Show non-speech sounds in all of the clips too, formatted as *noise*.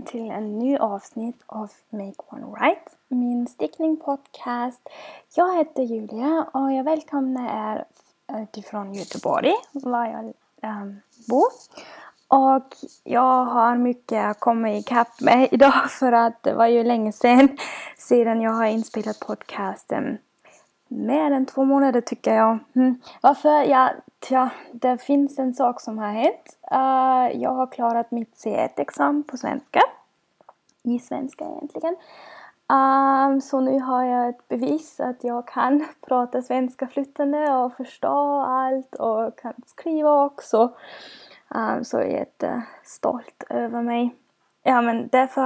Välkommen till en ny avsnitt av Make One Right, min stickningpodcast. Jag heter Julia och jag välkomnar er utifrån Göteborg, var jag um, bor. Och jag har mycket att komma ikapp med *laughs* idag för att det var ju länge sedan sedan jag har inspelat podcasten. Mer än två månader tycker jag. Mm. Varför? Ja, tja, det finns en sak som har hänt. Uh, jag har klarat mitt C1-examen på svenska. I svenska egentligen. Um, så nu har jag ett bevis att jag kan *laughs* prata svenska flytande och förstå allt och kan skriva också. Um, så jag är jättestolt över mig. Ja men därför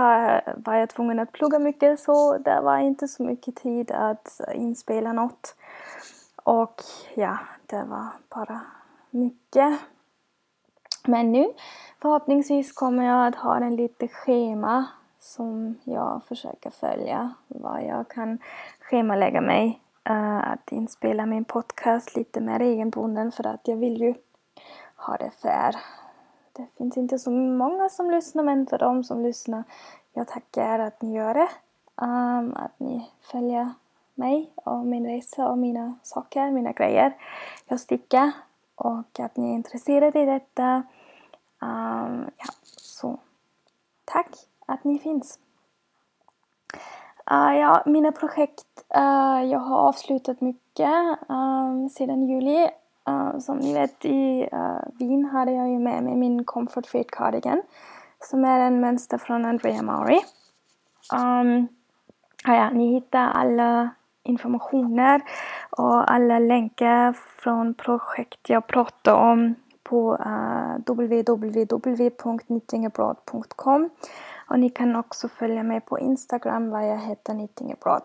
var jag tvungen att plugga mycket så det var inte så mycket tid att inspela något. Och ja, det var bara mycket. Men nu förhoppningsvis kommer jag att ha en lite schema som jag försöker följa. Vad jag kan schemalägga mig. Uh, att inspela min podcast lite mer regelbunden för att jag vill ju ha det fair. Det finns inte så många som lyssnar men för de som lyssnar, jag tackar att ni gör det. Um, att ni följer mig och min resa och mina saker, mina grejer jag stickar och att ni är intresserade i detta. Um, ja, så tack att ni finns. Uh, ja, mina projekt. Uh, jag har avslutat mycket um, sedan juli. Uh, som ni vet i eh, Wien hade jag ju med mig min Comfort Fit Cardigan. Som är en mönster från Andrea Maury. Um, ehm, ja, ni hittar alla informationer och alla länkar från projekt jag pratar om på eh, uh, www.knittingabroad.com och ni kan också följa mig på Instagram där jag heter knittingabroad.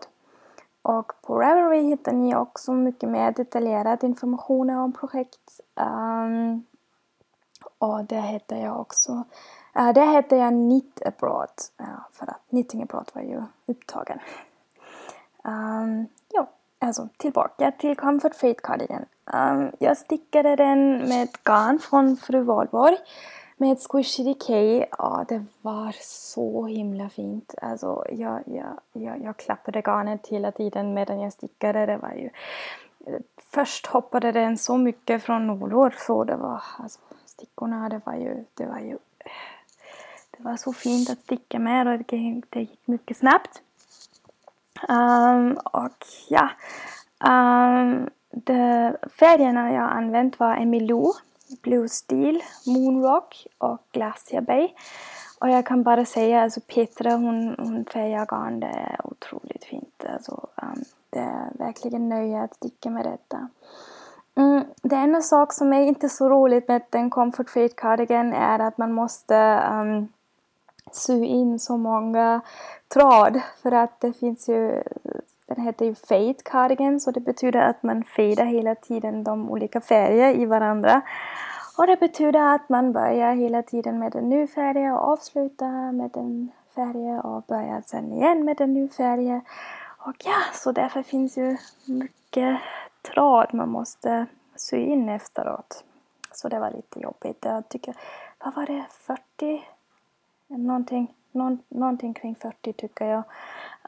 Och på Ravelry hittar ni också mycket mer detaljerad information om projekt. Um, och där heter jag också eh, uh, där heter jag Knit Abroad uh, för att Knitting Abroad var ju upptagen. Um, *laughs* ja, alltså tillbaka till Comfort Fate Cardigan. Um, ehm, jag stickade den med ett garn från Fru Valborg med ett Squishy Decay. Ja, det var så himla fint. Alltså, jag, jag, jag, jag klappade garnet hela tiden medan jag stickade. Det var ju... Först hoppade den så mycket från nålor så det var... Alltså, stickorna, det var ju... Det var ju... Det var så fint att sticka med och det, det gick mycket snabbt. Um, och ja, um, de färgerna jag använt var Emilou, Blue Steel, Moonrock och Glacier Bay. Och jag kan bara säga, alltså Petra hon, hon färgar garn, det är otroligt fint. Alltså, um, det är verkligen nöje att sticka med detta. Mm, det enda sak som är inte så roligt med den Comfort Fade Cardigan är att man måste um, sy in så många tråd för att det finns ju den heter ju fade cardigan så det betyder att man fadear hela tiden de olika färger i varandra. Och det betyder att man börjar hela tiden med den ny färgen och avslutar med den färgen och börjar sen igen med den ny färgen. Och ja, så därför finns ju mycket tråd man måste sy in efteråt. Så det var lite jobbigt. Jag tycker, vad var det, 40? Någonting, någon, någonting kring 40 tycker jag.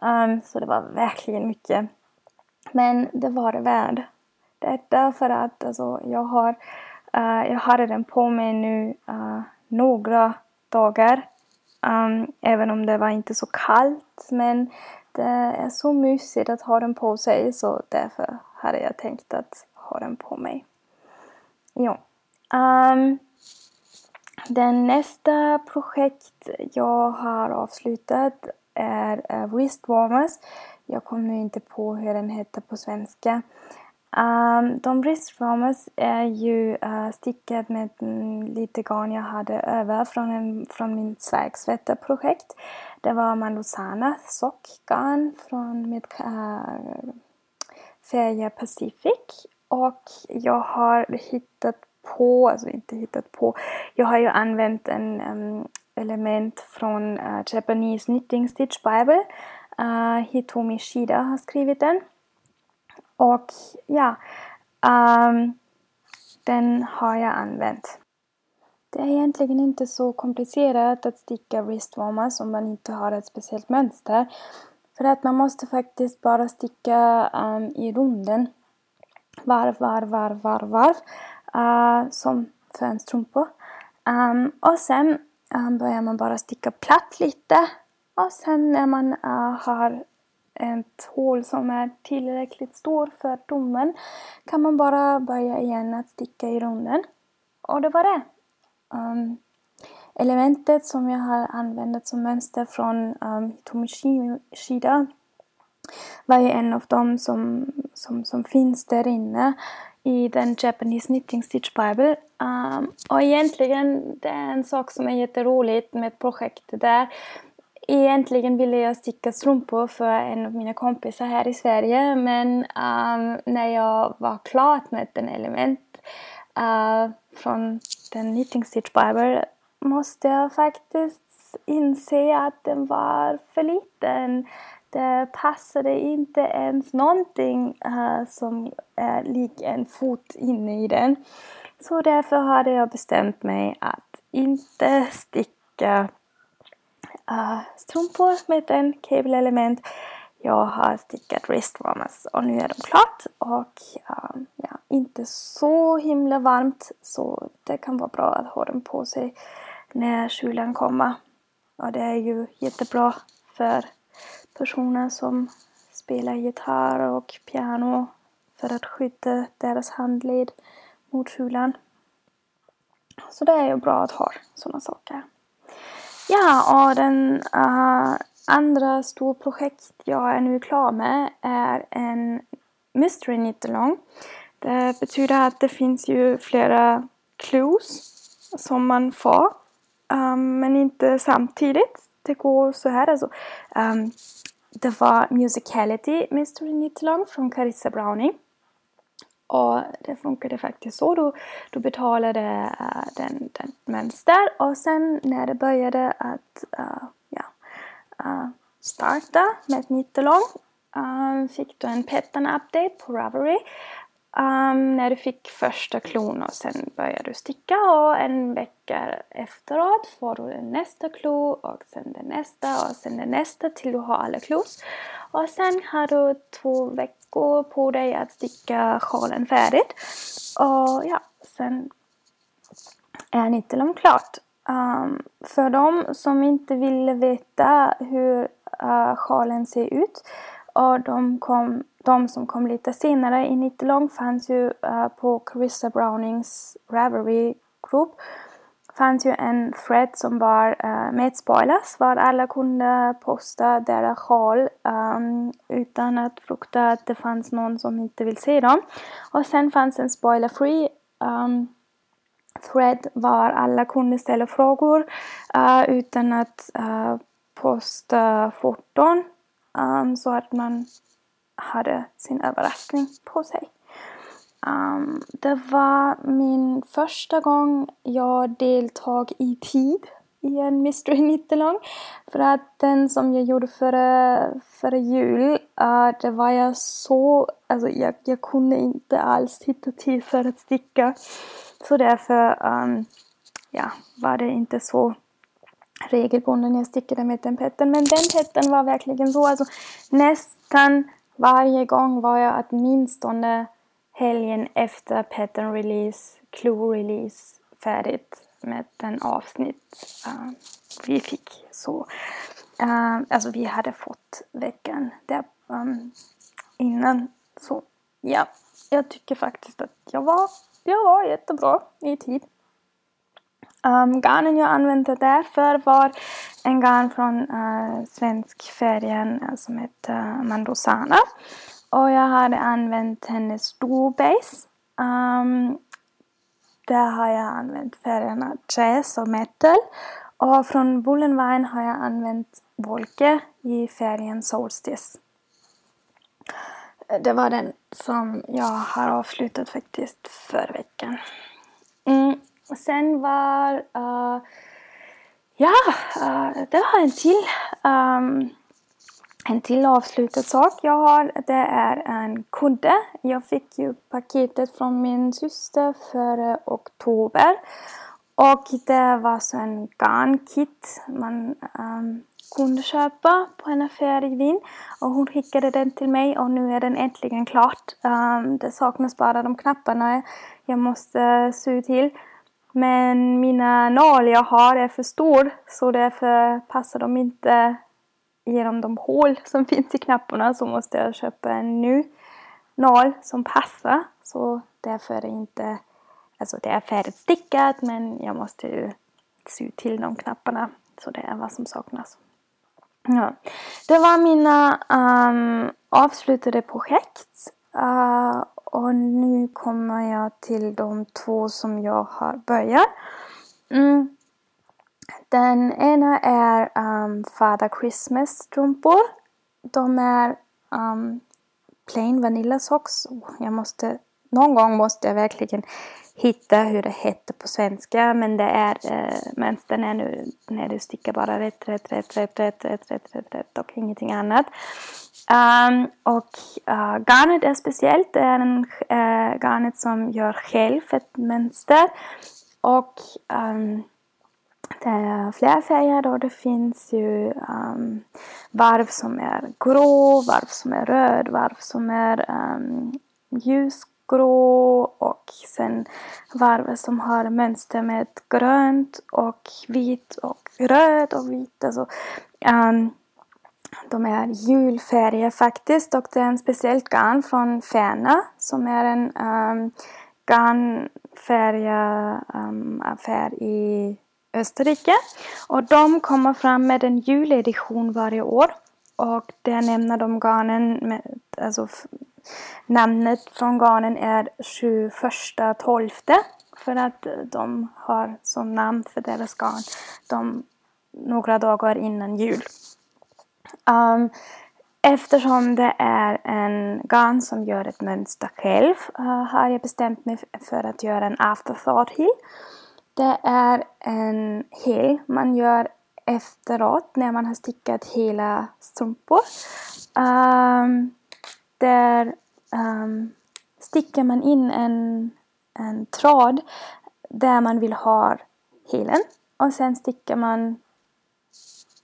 Um, så det var verkligen mycket. Men det var det värd. Det är därför att alltså, jag har uh, jag hade den på mig nu uh, några dagar. Um, även om det var inte så kallt. Men det är så mysigt att ha den på sig så därför hade jag tänkt att ha den på mig. Ja. Um, den nästa projekt jag har avslutat är eh, uh, Wrist Warmers. Jag kommer nu inte på hur den heter på svenska. Um, de wrist warmers är ju eh, uh, stickad med mm, lite garn jag hade över från, en, från min Sverigesvätta-projekt. Det var Malosana sockgarn från mitt uh, eh, färgen Pacific. Och jag har hittat på, alltså inte hittat på, jag har ju använt en um, element från uh, Japanese Knitting Stitch Bible. Uh, Hitomi Shida har skrivit den. Och ja, um, den har jag använt. Det är egentligen inte så komplicerat att sticka wristwarmers om man inte har ett speciellt mönster. För att man måste faktiskt bara sticka um, i runden. Varv, varv, varv, varv, varv. Uh, som för en strumpa. Um, ehm, och sen börjar man bara sticka platt lite. Och sen när man äh, har ett hål som är tillräckligt stort för tummen kan man bara börja igen att sticka i runden. Och det var det. Um, elementet som jag har använt som mönster från um, Hitomi Shida var ju en av dem som, som, som finns där inne i den Japanese Knitting Stitch Bible. Um, och egentligen det är en sak som är jätteroligt med projektet där. Egentligen ville jag sticka strumpor för en av mina kompisar här i Sverige men um, när jag var klar med den element uh, från den Knitting Stitch Bible måste jag faktiskt inse att den var för liten. Det passade inte ens någonting uh, som är lik en fot inne i den. Så därför hade jag bestämt mig att inte sticka uh, strumpor med en kabelelement. Jag har stickat wristwarmers och nu är de klart och uh, ja, inte så himla varmt så det kan vara bra att ha dem på sig när kylan kommer. Och det är ju jättebra för personer som spelar gitarr och piano för att skydda deras handled mot kylan. Så det är ju bra att ha sådana saker. Ja, och den uh, andra stora projekt jag är nu klar med är en Mystery Knit-along. Det betyder att det finns ju flera clues som man får, um, men inte samtidigt. Det går så här alltså. Um, det var Musicality Mystery Knit-along från Carissa Browning. Och det funkade faktiskt så. Du, du betalade uh, den, den mönster och sen när det började att uh, ja, uh, starta med Nittelong um, fick du en pattern update på Ravelry. Um, när du fick första klon och sen började du sticka och en vecka efteråt får du nästa klo och sen den nästa och sen den nästa till du har alla klos. Och sen har du två veckor på dig att sticka sjalen färdigt. Och ja, sen är nyckeln klart. Um, för de som inte vill veta hur uh, sjalen ser ut och de, kom, de som kom lite senare i Long fanns ju uh, på Carissa Brownings Ravelry Group fanns ju en thread som var uh, med spoilers var alla kunde posta deras sjal um, ehm, utan att frukta att det fanns någon som inte vill se dem. Och sen fanns en spoiler free um, ehm, thread var alla kunde ställa frågor uh, utan att uh, posta foton um, så att man hade sin överraskning på sig. Um, det var min första gång jag deltog i tid i en Mystery *laughs* Nittelång. För att den som jag gjorde före, före jul, uh, det var jag så, alltså jag, jag kunde inte alls hitta tid för att sticka. Så därför um, ja, var det inte så regelbunden jag stickade med den petten. Men den petten var verkligen så, alltså nästan varje gång var jag åtminstone helgen efter pattern release, clue release färdigt med den avsnitt uh, vi fick. Så, uh, alltså vi hade fått veckan där um, innan. Så ja, jag tycker faktiskt att jag var, jag var jättebra i tid. Um, garnen jag använde därför var en garn från uh, svensk färgen uh, som heter eh, Mandosana. Och jag hade använt hennes storbase. Um, där har jag använt färgerna Jazz och Metal. Och från Bullenwein har jag använt Volke i färgen Solstice. Det var den som jag har avslutat faktiskt förra veckan. Mm. Sen var... Uh, ja, uh, det var en till. Um, en till avslutad sak jag har det är en kudde. Jag fick ju paketet från min syster före eh, oktober. Och det var så en garnkit man um, kunde köpa på en affär i Wien. Och hon skickade den till mig och nu är den äntligen klart. Um, det saknas bara de knapparna jag måste sy till. Men mina nål jag har är för stor så därför passar de inte genom de hål som *laughs* finns i knapparna så måste jag köpa en ny nål som passar. Så därför är det inte, alltså det är färdigstickat, men jag måste ju sy till de knapparna. Så det är vad som saknas. Ja. Det var mina um, avslutade projekt. Uh, och nu kommer jag till de två som jag har börjat. Mm. Den ena är um, Father Christmas strumpor. De är um, plain vanilla socks. Jag måste, någon gång måste jag verkligen hitta hur det heter på svenska. Men det är, eh, mönstern är nu när du stickar bara rätt, rätt, rätt, rätt, rätt, rätt, rätt, rätt, rätt och ingenting annat. Um, och uh, garnet är speciellt. Det är en uh, garnet som gör själv ett mönster. Och um, det är flera färger och det finns ju um, varv som är grå, varv som är röd, varv som är um, grå och sen varv som har mönster med grönt och vit och röd och vit. Alltså, um, de är julfärger faktiskt och det är en speciellt garn från Färna som är en ehm, um, garnfärgaffär ehm, um, i Österrike. Och de kommer fram med en juledition varje år. Och där nämner de garnen, med, alltså namnet från garnen är 21.12. För att eh, de har som namn för deras garn de, några dagar innan jul. Um, eftersom det är en garn som gör ett mönster själv uh, har jag bestämt mig för att göra en afterthought hill. Det är en hel man gör efteråt när man har stickat hela strumpor. Um, där ehm, um, stickar man in en, en tråd där man vill ha helen och sen stickar man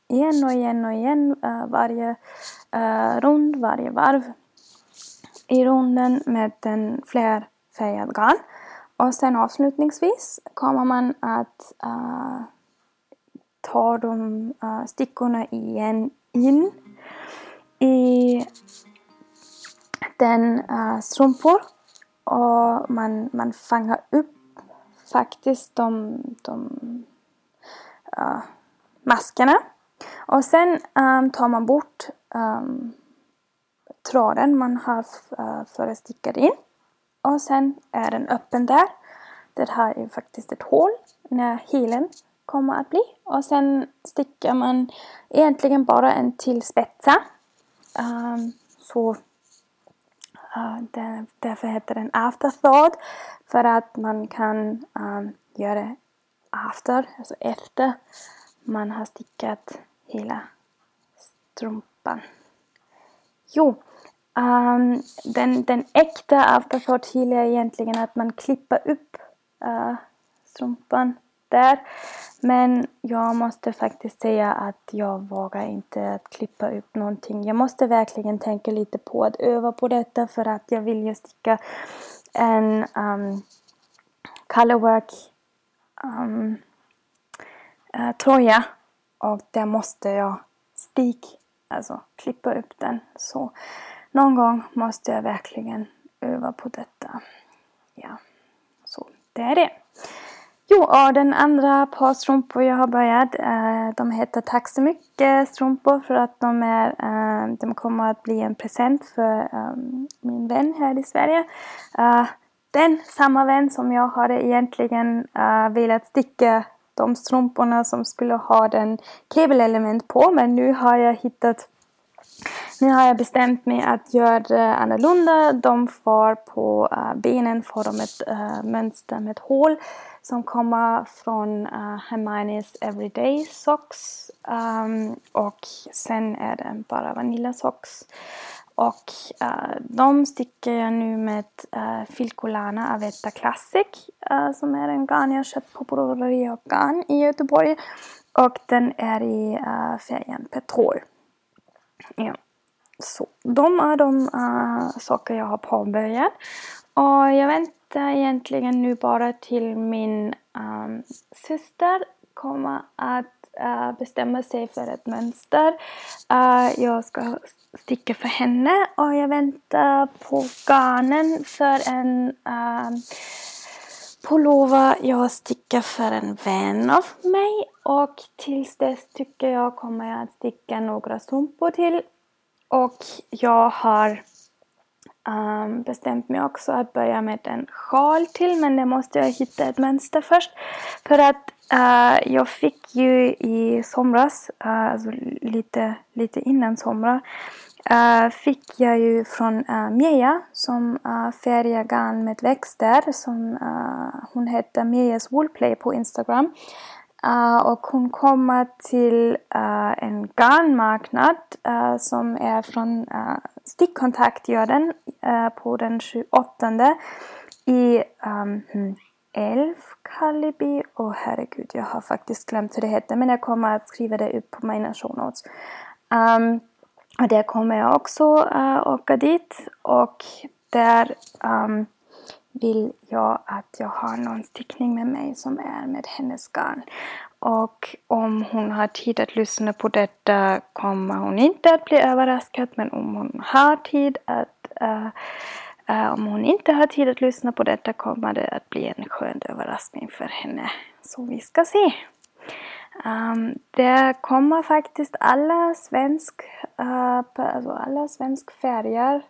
igen och igen och igen uh, varje uh, rund, varje varv i runden med en flerfärgad garn. Och sen avslutningsvis kommer man att uh, ta de uh, stickorna igen in i den uh, strumpor och man, man fångar upp faktiskt de, de uh, maskerna. Och sen um, tar man bort um, tråden man har uh, eh, förestickat in. Och sen är den öppen där. Det här är faktiskt ett hål när helen kommer att bli. Och sen stickar man egentligen bara en till spetsa. Um, så uh, därför heter den afterthought. För att man kan um, göra after, alltså efter man har stickat hela strumpan. Jo, Um, den, den äkta afterthought heel är egentligen att man klipper upp uh, strumpan där. Men jag måste faktiskt säga att jag vågar inte att klippa upp någonting. Jag måste verkligen tänka lite på att öva på detta för att jag vill ju sticka en um, colorwork um, uh, tröja och där måste jag stick, alltså klippa upp den. Så någon gång måste jag verkligen öva på detta. Ja, så det är det. Jo, och den andra par strumpor jag har börjat, eh, de heter Tack så mycket strumpor för att de, är, eh, de kommer att bli en present för eh, min vän här i Sverige. Eh, den, samma vän som jag hade egentligen eh, velat sticka de strumporna som skulle ha den kabelelement på men nu har jag hittat nu har jag bestämt mig att göra det annorlunda. De får på eh, benen får de ett eh, mönster med ett hål som kommer från uh, Hermione's Everyday Socks. Um, och sen är det bara Vanilla Socks. och uh, de stickar jag nu med uh, Filcolana Avetta Classic uh, som är en garn jag köpt på Broderi och Garn i Göteborg. Och den är i uh, färgen Petrol. Ja. Så de är de uh, saker jag har påbörjat. Och jag väntar egentligen nu bara till min um, syster kommer att uh, bestämma sig för ett mönster. Uh, jag ska sticka för henne och jag väntar på garnen för en uh, pullover jag stickar för en vän av mig och tills dess tycker jag kommer jag att sticka några strumpor till och jag har um, bestämt mig också att börja med en sjal till men det måste jag hitta ett mönster först. För att uh, jag fick ju i somras, uh, alltså lite, lite innan somras, uh, eh, fick jag ju från uh, Meja som uh, färgar garn med växter. Som, uh, hon heter Mejas Woolplay på Instagram. Uh, och hon kommer till uh, en garnmarknad uh, som är från uh, Stickkontakt den på den 28 i ehm, hmm, um, Älvkarleby. Åh oh, herregud, jag har faktiskt glömt hur det heter men jag kommer att skriva det upp på mina show notes. Um, och där kommer jag också åka dit och där um, vill jag att jag har någon stickning med mig som är med hennes garn. Och om hon har tid att lyssna på detta kommer hon inte att bli överraskad men om hon har tid att uh, uh, om hon inte har tid att lyssna på detta kommer det att bli en skön överraskning för henne. Så vi ska se. Um, det kommer faktiskt alla svensk, uh, alltså alla svensk färger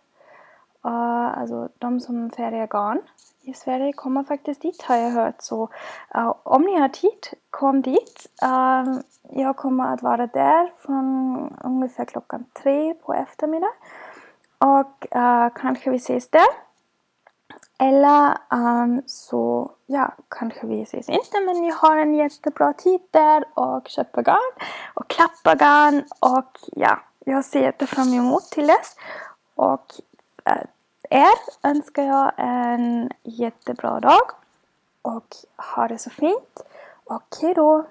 Uh, alltså de som färgar garn i Sverige kommer faktiskt dit har jag hört. Så uh, om ni har tid, kom dit. Uh, jag kommer att vara där från ungefär klockan tre på eftermiddag. Och kanske vi ses där. Eller um, så, ja, kanske vi ses inte men jag har en jättebra tid där och köper garn och klappar garn och ja, jag ser jättefram emot till dess. Och Eh, er önskar jag en jättebra dag och ha det så fint. Och hejdå!